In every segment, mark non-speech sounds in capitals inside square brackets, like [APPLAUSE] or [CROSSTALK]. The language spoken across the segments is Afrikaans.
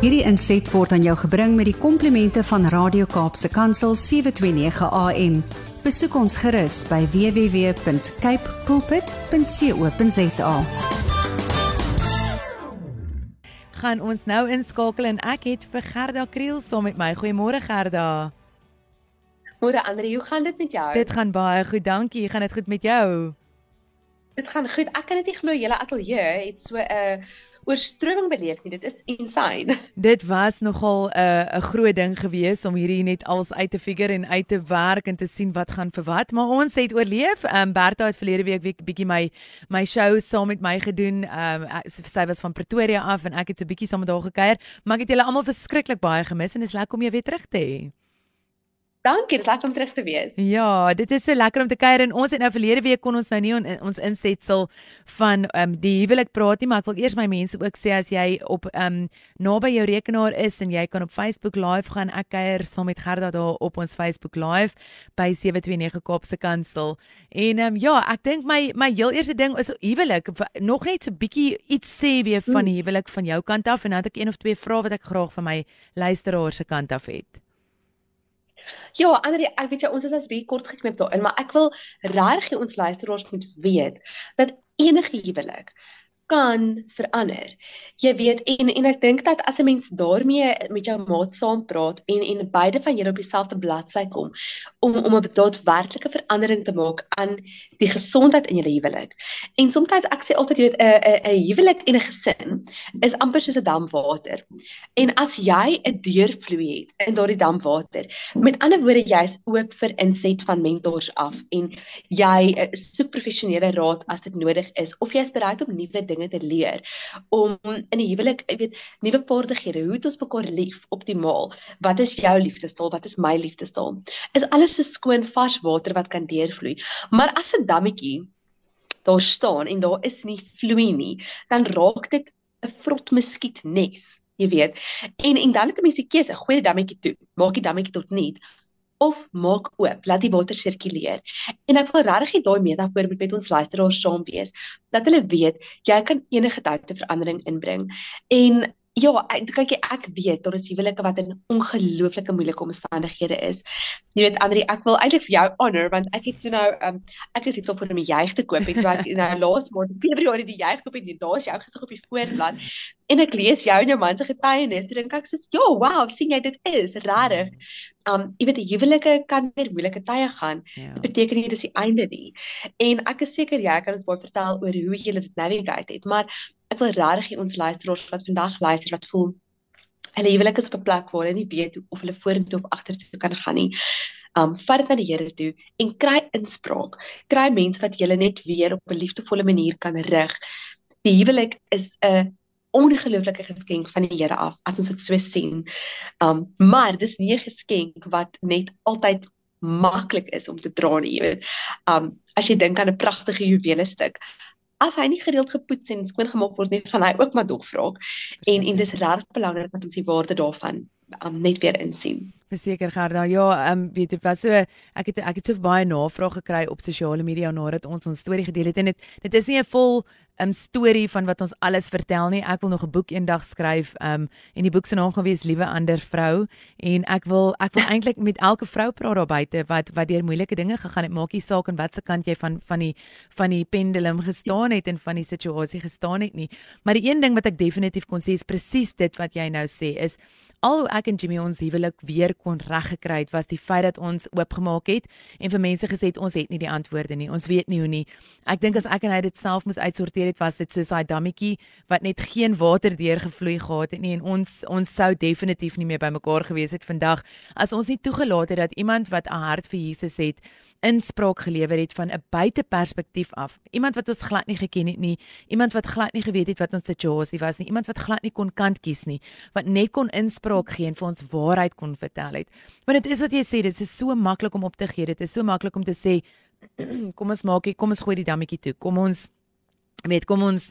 Hierdie inset word aan jou gebring met die komplimente van Radio Kaapse Kansel 729 AM. Besoek ons gerus by www.cape pulpit.co.za. Gaan ons nou inskakel en ek het vir Gerda Kriel saam met my. Goeiemôre Gerda. Môre Andre, hoe gaan dit met jou? Dit gaan baie goed, dankie. Gaan dit goed met jou? Dit gaan goed. Ek kan dit nie glo julle ateljee het so 'n uh, oorstroming beleef nie. Dit is insane. [LAUGHS] Dit was nogal 'n uh, 'n groot ding geweest om hierdie net alles uit te figure en uit te werk en te sien wat gaan vir wat, maar ons het oorleef. Ehm um, Bertha het verlede week week bietjie my my show saam met my gedoen. Ehm um, sy was van Pretoria af en ek het so bietjie saam met haar gekuier, maar ek het julle almal verskriklik baie gemis en dit is lekker om jou weer terug te hê. Dankie, dit is lekker om terug te wees. Ja, dit is so lekker om te kuier en ons het nou verlede week kon ons nou nie on, ons insetsel van ehm um, die huwelik praat nie, maar ek wil eers my mense ook sê as jy op ehm um, naby jou rekenaar is en jy kan op Facebook live gaan ek kuier saam met Gerda daar op ons Facebook live by 729 Kaapse Kansel. En ehm um, ja, ek dink my my heel eerste ding is huwelik nog net so bietjie iets sê weer van die huwelik van jou kant af en dan het ek een of twee vrae wat ek graag van my luisteraars se kant af het. Ja, Andre, ek weet jy ons is as baie kort geknip daarin, maar ek wil regtig ons luisteraars moet weet dat enige huwelik kan verander. Jy weet en en ek dink dat as 'n mens daarmee met jou maat saam praat en en beide van julle op dieselfde bladsy kom om om 'n daadwerklike verandering te maak aan die gesondheid in julle huwelik. En soms ek sê altyd jy weet 'n 'n 'n huwelik en 'n gesin is amper soos 'n dam water. En as jy 'n deurvloei het in daardie dam water, met ander woorde jy's oop vir inset van mentors af en jy eh, soek professionele raad as dit nodig is of jy's bereid om nuwe dinge te leer om in 'n huwelik, jy weet, nuwe vaardighede, hoe het ons mekaar lief optimaal? Wat is jou liefdestaal? Wat is my liefdestaal? Is alles so skoon vars water wat kan deurvloei. Maar as 'n dammetjie daar staan en daar is nie vloei nie, dan raak dit 'n vrot muskiet nes. Jy weet. En en dan het 'n mens die keuse, gooi die dammetjie toe, maak die dammetjie tot niet of maak oop, laat die water sirkuleer. En ek wil regtig daai metafoor met met ons luisteraars saam wees dat hulle weet jy kan enige tyd 'n verandering inbring. En Ja, ek kyk ek weet daar is huwelike wat in ongelooflike moeilike omstandighede is. Jy weet Andri, ek wil eintlik vir jou honor want ek het toe nou um, ek is hier vir 'n juig te koop het wat nou [LAUGHS] laas maand Februarie die juig koop en daar's jou gesig op die voorblad en ek lees jou en jou man se getuienis en dink ek sê ja, wow, sien jy dit is regtig. Um jy weet die huwelike kan deur moeilike tye gaan. Ja. Dit beteken nie dis die einde nie. En ek is seker jy kan ons baie vertel oor hoe jy dit navigate het, maar ek wil regtig ons luisteraars wat vandag luister wat voel hulle huwelik is op 'n plek waar hulle nie weet of hulle vorentoe of agtertoe kan gaan nie. Um vat dit na die Here toe en kry inspraak. Kry mense wat julle net weer op 'n liefdevolle manier kan rig. Die huwelik is 'n ongelooflike geskenk van die Here af as ons dit so sien. Um maar dis nie 'n geskenk wat net altyd maklik is om te dra nie, jy weet. Um as jy dink aan 'n pragtige juwele stuk, as hy nie gereeld gepoets en skoon gemaak word nie, gaan hy ook maar dog vra. En en dis regtig belangrik dat ons die waarde daarvan um, net weer insien. Verseker Gerda, ja, ehm um, weet jy wat so ek het ek het so baie navrae gekry op sosiale media nadat ons ons storie gedeel het en dit dit is nie 'n vol um, storie van wat ons alles vertel nie. Ek wil nog 'n boek eendag skryf. Um en die boek se naam gaan wees Liewe ander vrou en ek wil ek wil eintlik met elke vrou praat daar buite wat wat deur moeilike dinge gegaan het. Maak nie saak aan watter kant jy van van die van die pendulum gestaan het en van die situasie gestaan het nie. Maar die een ding wat ek definitief kon sê is presies dit wat jy nou sê is al ek en Jimmy ons huwelik weer kon reggekry het was die feit dat ons oopgemaak het en vir mense gesê het ons het nie die antwoorde nie. Ons weet nie hoe nie. Ek dink as ek en hy dit self moes uitsorteer het was dit soos daai dammetjie wat net geen water deurgevloei gehad het nie en ons ons sou definitief nie meer bymekaar gewees het vandag as ons nie toegelaat het dat iemand wat 'n hart vir Jesus het inspraak gelewer het van 'n buiteperspektief af. Iemand wat ons glad nie geken het nie, iemand wat glad nie geweet het wat ons situasie was nie, iemand wat glad nie kon kant kies nie, wat net kon inspraak gee en vir ons waarheid kon vertel het. Want dit is wat jy sê, dit is so maklik om op te gee. Dit is so maklik om te sê [CLEARS THROAT] kom ons maak hier, kom ons gooi die dammetjie toe. Kom ons weet kom ons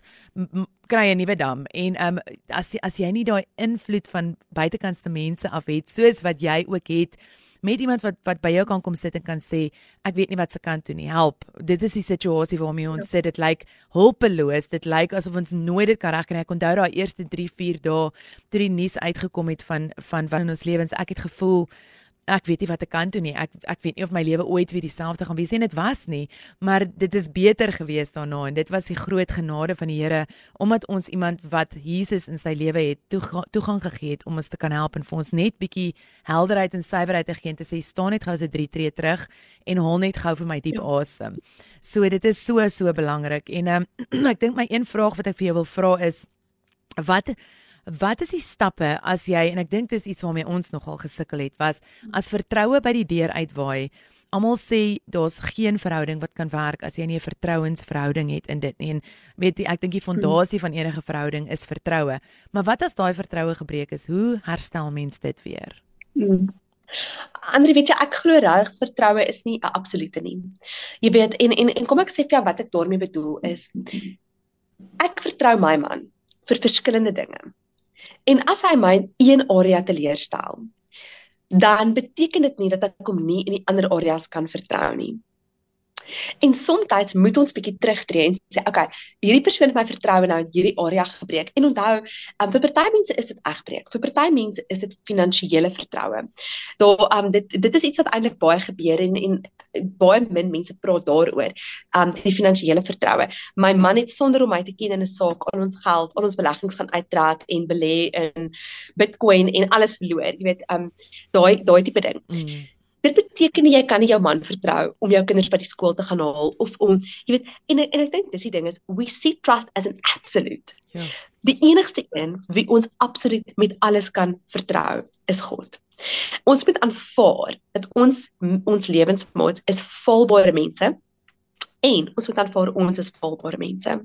kry 'n nuwe dam en ehm um, as as jy nie daai invloed van buitekantste mense af het soos wat jy ook het met iemand wat wat by jou kan kom sit en kan sê ek weet nie wat se kant toe nie. Help. Dit is die situasie waarmee ons ja. sit. Dit lyk hulpeloos. Dit lyk asof ons nooit dit kan regkry ek onthou daai eerste 3 4 dae toe die nuus uitgekom het van van wat in ons lewens. Ek het gevoel ek weet nie wat ek kan doen nie. Ek ek weet nie of my lewe ooit weer dieselfde gaan wees nie. Dit was nie, maar dit is beter gewees daarna en dit was die groot genade van die Here omdat ons iemand wat Jesus in sy lewe het toegang gegee het om ons te kan help en vir ons net bietjie helderheid en suiwerheid te gee en te sê staan net gou so 3 tree terug en hol net gou vir my diep ja. asem. So dit is so so belangrik en um, [CLEARS THROAT] ek dink my een vraag wat ek vir jou wil vra is wat Wat is die stappe as jy en ek dink dis iets waarmee ons nogal gesukkel het was as vertroue by die deur uitwaai. Almal sê daar's geen verhouding wat kan werk as jy nie 'n vertrouensverhouding het in dit nie. En weet jy, ek dink die fondasie van enige verhouding is vertroue. Maar wat as daai vertroue gebreek is? Hoe herstel mens dit weer? Hmm. Andre weet jy ek glo reg vertroue is nie 'n absolute nie. Jy weet en en en kom ek sê vir jou wat ek daarmee bedoel is ek vertrou my man vir verskillende dinge. En as hy my in een area teleurstel, dan beteken dit nie dat ek hom nie in die ander areas kan vertrou nie. En soms moet ons bietjie terugtreë en sê, okay, hierdie persoon het my vertroue nou in hierdie area gebreek. En onthou, um, vir party mense is dit egbreek. Vir party mense is dit finansiële vertroue. Daar um dit dit is iets wat eintlik baie gebeur en en baie min mense praat daaroor. Um die finansiële vertroue. My man het sonder om my te ken in 'n saak al ons geld, al ons beleggings gaan uittrek en belê in Bitcoin en alles verloor. Jy weet, um daai daai tipe ding. Mm dit beteken nie jy kan nie jou man vertrou om jou kinders by die skool te gaan haal of om jy weet en en ek dink dis die ding is we see trust as an absolute. Ja. Die enigste een wie ons absoluut met alles kan vertrou is God. Ons moet aanvaar dat ons ons lewensmaats is volbare mense en ons moet aanvaar ons is volbare mense.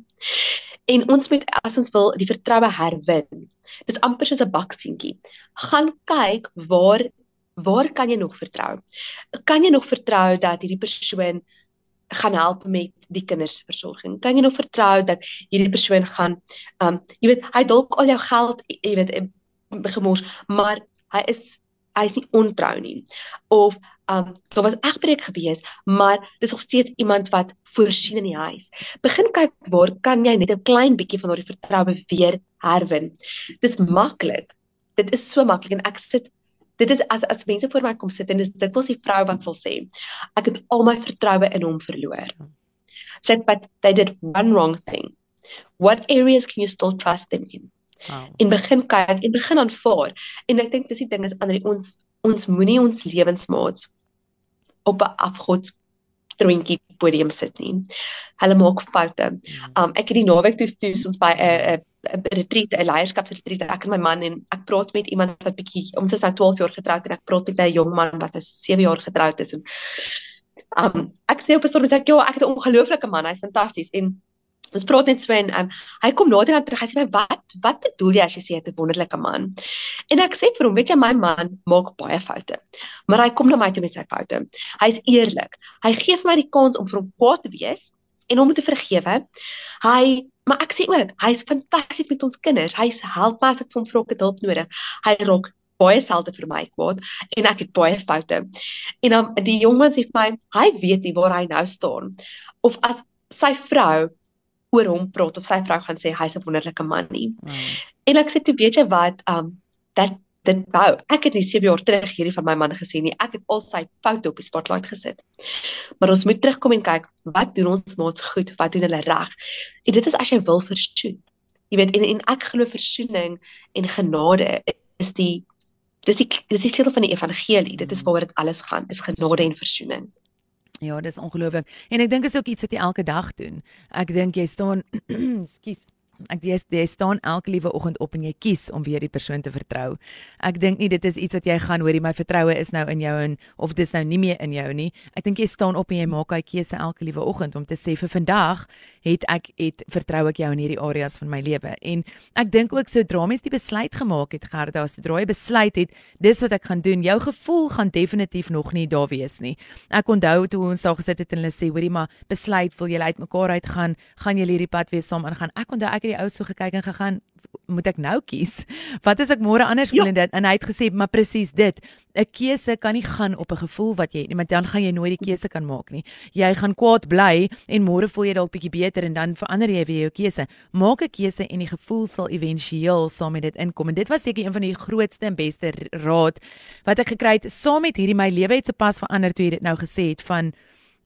En ons moet as ons wil die vertroue herwin. Dis amper soos 'n bakseentjie. Gaan kyk waar waar kan jy nog vertrou? Kan jy nog vertrou dat hierdie persoon gaan help met die kindersversorging? Kan jy nog vertrou dat hierdie persoon gaan um jy weet hy dalk al jou geld jy weet gemors, maar hy is hy is nie ontrou nie. Of um daar was egbreek gewees, maar dis nog steeds iemand wat voorsien in die huis. Begin kyk waar kan jy net 'n klein bietjie van daardie vertroue weer herwin. Dis maklik. Dit is so maklik en ek sit dit is as as mense voor my kom sit en dis dit wil die vrou wat sal sê ek het al my vertroue in hom verloor sê but they did one wrong thing what areas can you still trust them in wow. en begin kyk en begin aanvaar en ek dink dis die ding is ander ons ons moenie ons lewensmaats op 'n afgod drinkie podium sit nie. Hulle maak foute. Hmm. Um ek het die naweek toe toe ons by 'n 'n 'n retreat, 'n leierskapsretreat, ek en my man en ek praat met iemand wat bietjie ons is nou 12 jaar getroud en ek praat met 'n jong man wat is 7 jaar getroud is en um ek sê op 'n stadium sê ek, "Jo, ek het 'n ongelooflike man, hy's fantasties." En ons praat net so en um, hy kom nader aan terug. Hy sê, "Wat wat bedoel jy as jy sê hy het 'n wonderlike man?" En ek sê vir hom, "Weet jy, my man maak baie foute, maar hy kom na my toe met sy foute. Hy's eerlik. Hy gee vir my die kans om vir hom kwaad te wees." En hom te vergewe. Hy Maar ek sê ook, hy's fantasties met ons kinders. Hy's help my as ek vir hom vra ek hulp nodig. Hy raak baie selde vir my kwaad en ek het baie foute. En dan die jongens sê vir my, hy weet nie waar hy nou staan. Of as sy vrou oor hom praat of sy vrou gaan sê hy's 'n wonderlike man nie. Mm. En ek sê toe weet jy wat, um dat dit bou. Ek het nie 7 jaar terug hierdie van my man gesien nie. Ek het al sy foute op die spotlight gesit. Maar ons moet terugkom en kyk, wat doen ons maats goed? Wat doen hulle reg? En dit is as jy wil versoen. Jy weet en en ek glo versoening en genade is die dis die dis die sleutel van die evangelie. Dit is mm. waaroor dit alles gaan, is genade en versoening. Ja, dis ongelooflik. En ek dink is ook iets wat jy elke dag doen. Ek dink jy staan [CLEARS THROAT] skus Ek jy, jy staan elke liewe oggend op en jy kies om weer die persoon te vertrou. Ek dink nie dit is iets wat jy gaan hoorie my vertroue is nou in jou en of dis nou nie meer in jou nie. Ek dink jy staan op en jy maak 'n keuse elke liewe oggend om te sê vir vandag het ek het vertrou ek jou in hierdie areas van my lewe. En ek dink ook sodra mens die besluit gemaak het Gerda, sodra jy besluit het dis wat ek gaan doen, jou gevoel gaan definitief nog nie daar wees nie. Ek onthou toe ons daar gesit het en hulle sê hoorie maar besluit wil jy uit mekaar uit gaan, gaan jy hierdie pad weer saam aangaan. Ek onthou ek het die ou so gekyk en gegaan moet ek nou kies? Wat as ek môre anders voel ja. en dit en hy het gesê maar presies dit. 'n Keuse kan nie gaan op 'n gevoel wat jy het nie, want dan gaan jy nooit die keuse kan maak nie. Jy gaan kwaad bly en môre voel jy dalk bietjie beter en dan verander jy weer jou keuse. Maak 'n keuse en die gevoel sal éventueel saam met dit inkom. En dit was seker een van die grootste en beste raad wat ek gekry het saam met hierdie my lewe het sopas verander toe jy dit nou gesê het van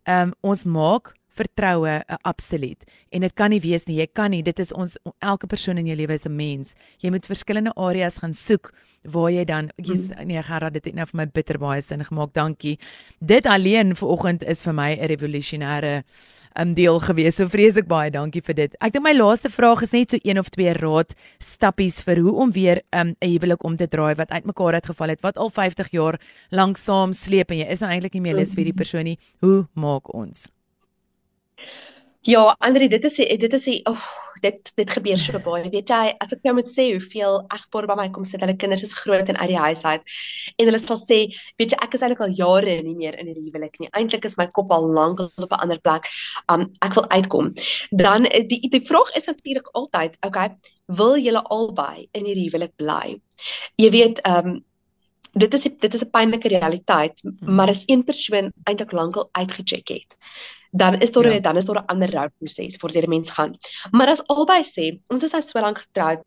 ehm um, ons maak vertroue 'n uh, absoluut. En dit kan nie wees nie. Jy kan nie. Dit is ons elke persoon in jou lewe is 'n mens. Jy moet verskillende areas gaan soek waar jy dan jy's mm. nee Gerard dit het nou vir my bitter baie sin gemaak. Dankie. Dit alleen vanoggend is vir my 'n revolusionêre um, deel gewees. So vreeslik baie dankie vir dit. Ek dink my laaste vraag is net so een of twee raad stappies vir hoe om weer um, 'n um, huwelik om te draai wat uitmekaar uitgeval het wat al 50 jaar lank saam sleep en jy is nou eintlik nie meer lus vir die mm. persoon nie. Hoe maak ons Ja, Andri, dit is dit is oh, dit dit gebeur so baie. Weet jy, as ek jou moet sê hoeveel egpare by my kom sit, hulle kinders is groot en uit die huis uit. En hulle sal sê, weet jy, ek is eintlik al jare nie meer in hierdie huwelik nie. Eintlik is my kop al lank op 'n ander plek. Um ek wil uitkom. Dan die die vraag is natuurlik altyd, okay, wil julle albei in hierdie huwelik bly? Jy weet, um dit is dit is 'n pynlike realiteit, hmm. maar as een persoon eintlik lankal uitgecheck het, dan is daar ja. dan is daar 'n ander rouproses vir die mens gaan. Maar as albei sê, ons is nou so lank getroud,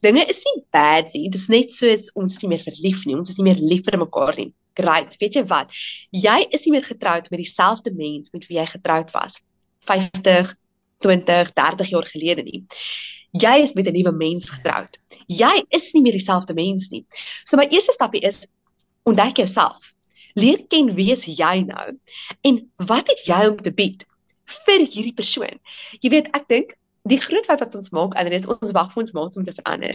dinge is nie bad nie. Dit is net soos ons is nie meer verlief nie. Ons is nie meer lief vir mekaar nie. Great. Weet jy wat? Jy is nie meer getroud met dieselfde mens met wie jy getroud was 50, 20, 30 jaar gelede nie. Jy is met 'n nuwe mens getroud. Jy is nie meer dieselfde mens nie. So my eerste stapie is ontdek jouself. Leer ken wie is jy nou en wat het jy om te bied vir hierdie persoon? Jy weet, ek dink die groot fout wat ons maak, dit is ons wag vir ons maats om te verander.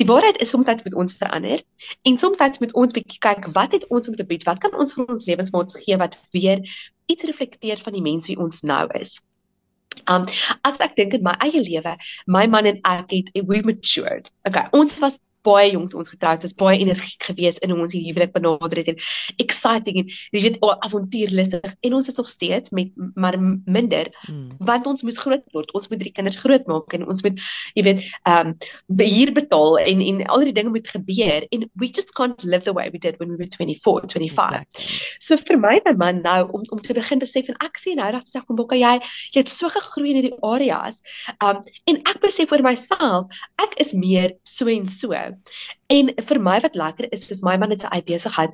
Die waarheid is soms met ons verander en soms met ons bietjie kyk wat het ons om te bied? Wat kan ons vir ons lewensmaats gee wat weer iets reflekteer van die mens wie ons nou is? Um as ek dink in my eie lewe, my man en ek het we matured. Okay, ons was baie jonk toe ons getroud is, baie energiek geweest in hoe ons hierdie huwelik benader het en exciting en jy weet avontuurlustig en ons is nog steeds met maar minder hmm. want ons moes groot word. Ons moet drie kinders grootmaak en ons moet jy weet ehm um, beheer betaal en en al die dinge moet gebeur en we just can't live the way we did when we were 24, 25. Exactly. So vir my my man nou om om te begin besef en ek sien nou dat sê kom bokke jy jy het so gegroei in hierdie areas. Ehm um, en ek besef vir myself ek is meer so en so En vir my wat lekker is, is my man het sy eie besigheid.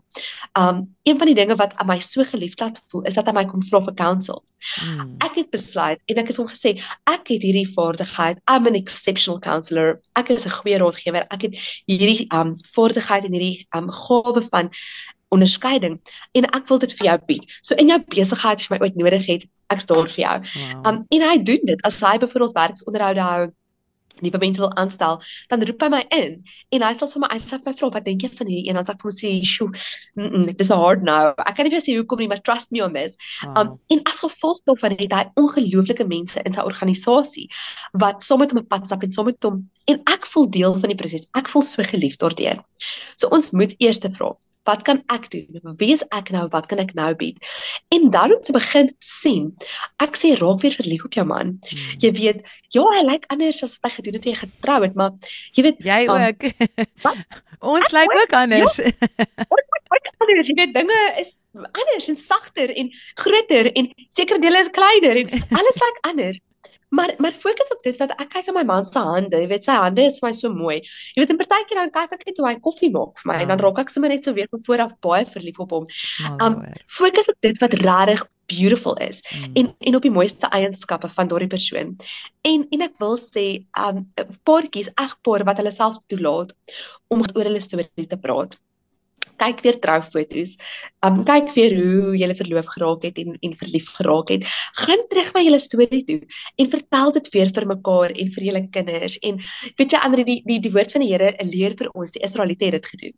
Um een van die dinge wat aan my so geliefd laat voel, is dat hy my kom vra vir counsel. Hmm. Ek het besluit en ek het hom gesê, ek het hierdie vaardigheid. I'm an exceptional counselor. Ek is 'n goeie raadgewer. Ek het hierdie um vaardigheid en hierdie um gawe van onderskeiding en ek wil dit vir jou bied. So in jou besigheid as jy my ooit nodig het, ek staan vir jou. Wow. Um en hy doen dit as hy byvoorbeeld werksonderhoude hou nuwe mense wil aanstel, dan roep hy my in en hy sal vir my hy sê my vra wat dink jy van hierdie een? Dan sê ek vir hom sê, "Sjoe, mm -mm, dis hard nou. Ek kan nie vir sê hoekom nie, maar trust me on this." Wow. Um en as gevolg daarvan het hy ongelooflike mense in sy organisasie wat saam met hom op pad stap en saam met hom en ek voel deel van die proses. Ek voel so geliefd daardeur. So ons moet eers te vra, wat kan ek doen? Wie is ek nou? Wat kan ek nou bied? En dan om te begin sien, ek sê raak weer verlief op jou man. Hmm. Jy weet, ja, hy lyk anders as wat hy gedoen het toe jy getrou het, maar jy weet jy um, ook. [LAUGHS] ons lyk ook anders. Ja, ons lyk ook anders. Jy weet dinge is anders en sagter en groter en sekere dele is kleiner en [LAUGHS] alles lyk anders. Maar maar fokus op dit wat ek kyk na my man se hande, jy weet sy hande is vir my so mooi. Jy weet in partykeer dan kyk ek net hoe hy koffie maak vir my ja. en dan raak ek sommer net so weer van voor af baie verlief op hom. Um fokus op dit wat regtig beautiful is mm. en en op die mooiste eienskappe van daardie persoon. En en ek wil sê um paartjies, egpaar wat hulle self toelaat om oor hulle storie te praat kyk weer troufoto's. Um kyk weer hoe julle verloof geraak het en en verlief geraak het. Gaan terug na julle storie toe en vertel dit weer vir mekaar en vir julle kinders. En weet jy ander die die die woord van die Here leer vir ons die Israeliete het dit gedoen.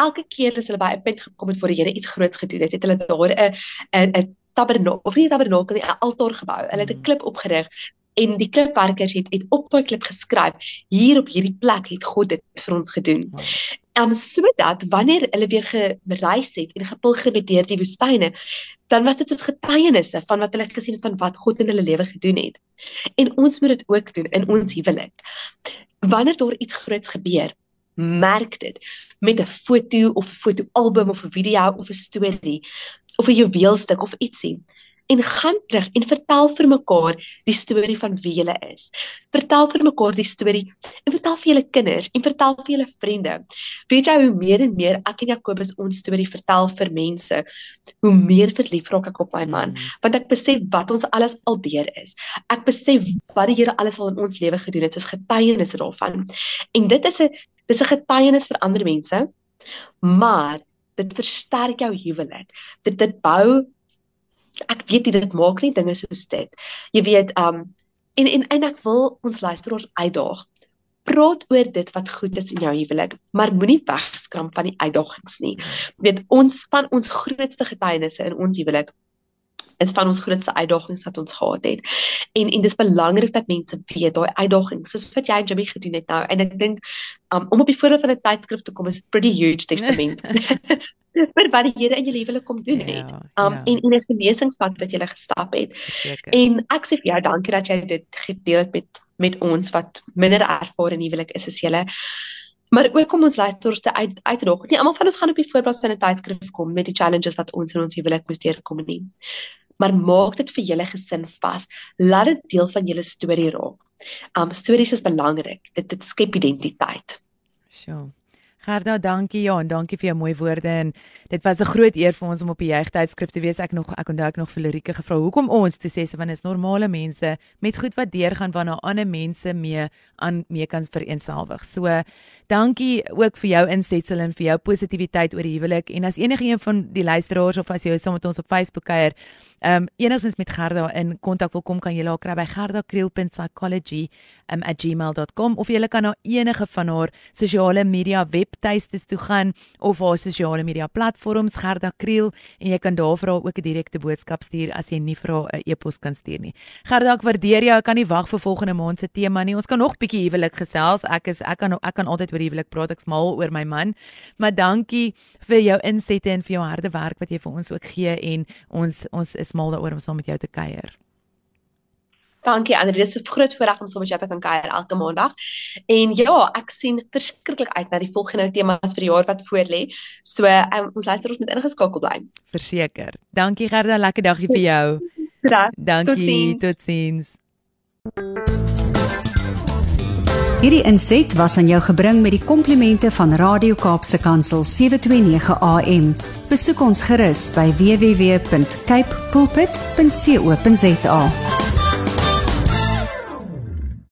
Elke keer as hulle by 'n punt gekom het waar die Here iets groots gedoen het, het hulle daar 'n 'n 'n tabernakel of nie 'n tabernakel nie, 'n altaar gebou. Hulle het 'n mm. klip opgerig en die klipwerkers het het op daai klip geskryf hier op hierdie plek het God dit vir ons gedoen. Um sodat wanneer hulle weer gereis het en gepilgrim het deur die woestyne, dan was dit soos getuienisse van wat hulle gesien het van wat God in hulle lewe gedoen het. En ons moet dit ook doen in ons huwelik. Wanneer daar iets groots gebeur, merk dit met 'n foto of 'n fotoalbum of 'n video of 'n storie of 'n juweelstuk of ietsie en gaan terug en vertel vir mekaar die storie van wie jy is. Vertel vir mekaar die storie en vertel vir julle kinders en vertel vir julle vriende. Weet jy hoe meer en meer ek en Jakobus ons storie vertel vir mense, hoe meer verlief raak ek op my man, want ek besef wat ons alles al deur is. Ek besef wat die Here alles al in ons lewe gedoen het soos getuienisse daarvan. En dit is 'n dis 'n getuienis vir ander mense, maar dit versterk jou huwelik. Dit dit bou ek weet nie dit maak nie dinge soos dit. Jy weet, um en en en ek wil ons luisteraars uitdaag. Praat oor dit wat goed is in jou huwelik, maar moenie wegskram van die uitdagings nie. Jy weet, ons van ons grootste getuienisse in ons huwelik is van ons grootste uitdagings wat ons gehad het. En en dis belangrik dat mense weet daai uitdagings, soos wat jy en Jimmy gedoen het nou. En ek dink um, om op die voorbeeld van 'n tydskrif te kom is pretty huge testament. [LAUGHS] [LAUGHS] vir wat die Here in jou lewe kom doen het. Ja, um ja. en en 'n vernesingspad wat jy gestap het. Zeker. En ek sê vir jou dankie dat jy dit gedeel het met met ons wat minder ervare in huwelik is as julle. Maar ook om ons luisteraars te uit uitdog. Nie almal van ons gaan op die voorbeeld van 'n tydskrif kom met die challenges wat ons in ons huwelik moes deurkom nie maar maak dit vir julle gesin vas. Laat dit deel van julle storie raak. Um stories is belangrik. Dit dit skep identiteit. Sjoe. Gerda, dankie ja en dankie vir jou mooi woorde en dit was 'n groot eer vir ons om op die jeugtydskrif te wees. Ek nog ek onthou ek nog vir Lorike gevra hoekom ons toe sê sy want is normale mense met goed wat deurgaan waarna ander mense mee aan mee kan vereenselwig. So dankie ook vir jou insetsel en vir jou positiwiteit oor die huwelik en as enige een van die luisteraars of as jy saam met ons op Facebook kuier, ehm um, enigstens met Gerda in kontak wil kom kan jy haar kry by gerdakriel.psychology@gmail.com um, of jy kan na enige van haar sosiale media webtuistes toe gaan of haar sosiale media platforms Gerda Kriel en jy kan daar vir haar ook 'n direkte boodskap stuur as jy nie vir haar 'n e-pos kan stuur nie. Gerda, ek waardeer jou. Ek kan nie wag vir volgende maand se tema nie. Ons kan nog bietjie huwelik gesels. Ek is ek kan ek kan altyd oor huwelik praat. Ek's mal oor my man. Maar dankie vir jou insette en vir jou harde werk wat jy vir ons ook gee en ons ons is mal daaroor om saam met jou te kuier. Dankie Andre, dit is 'n groot voorreg om saam met jou te kan kuier elke maandag. En ja, ek sien verskriklik uit na die volgende temas vir die jaar wat voorlê. So, um, ons luister ons met ingeskakel bly. Verseker. Dankie Gerda, lekker dagie vir jou. Graag. Dankie. Totsiens. Hierdie inset was aan jou gebring met die komplimente van Radio Kaapse Kansel 729 AM. Besoek ons gerus by www.cape pulpit.co.za.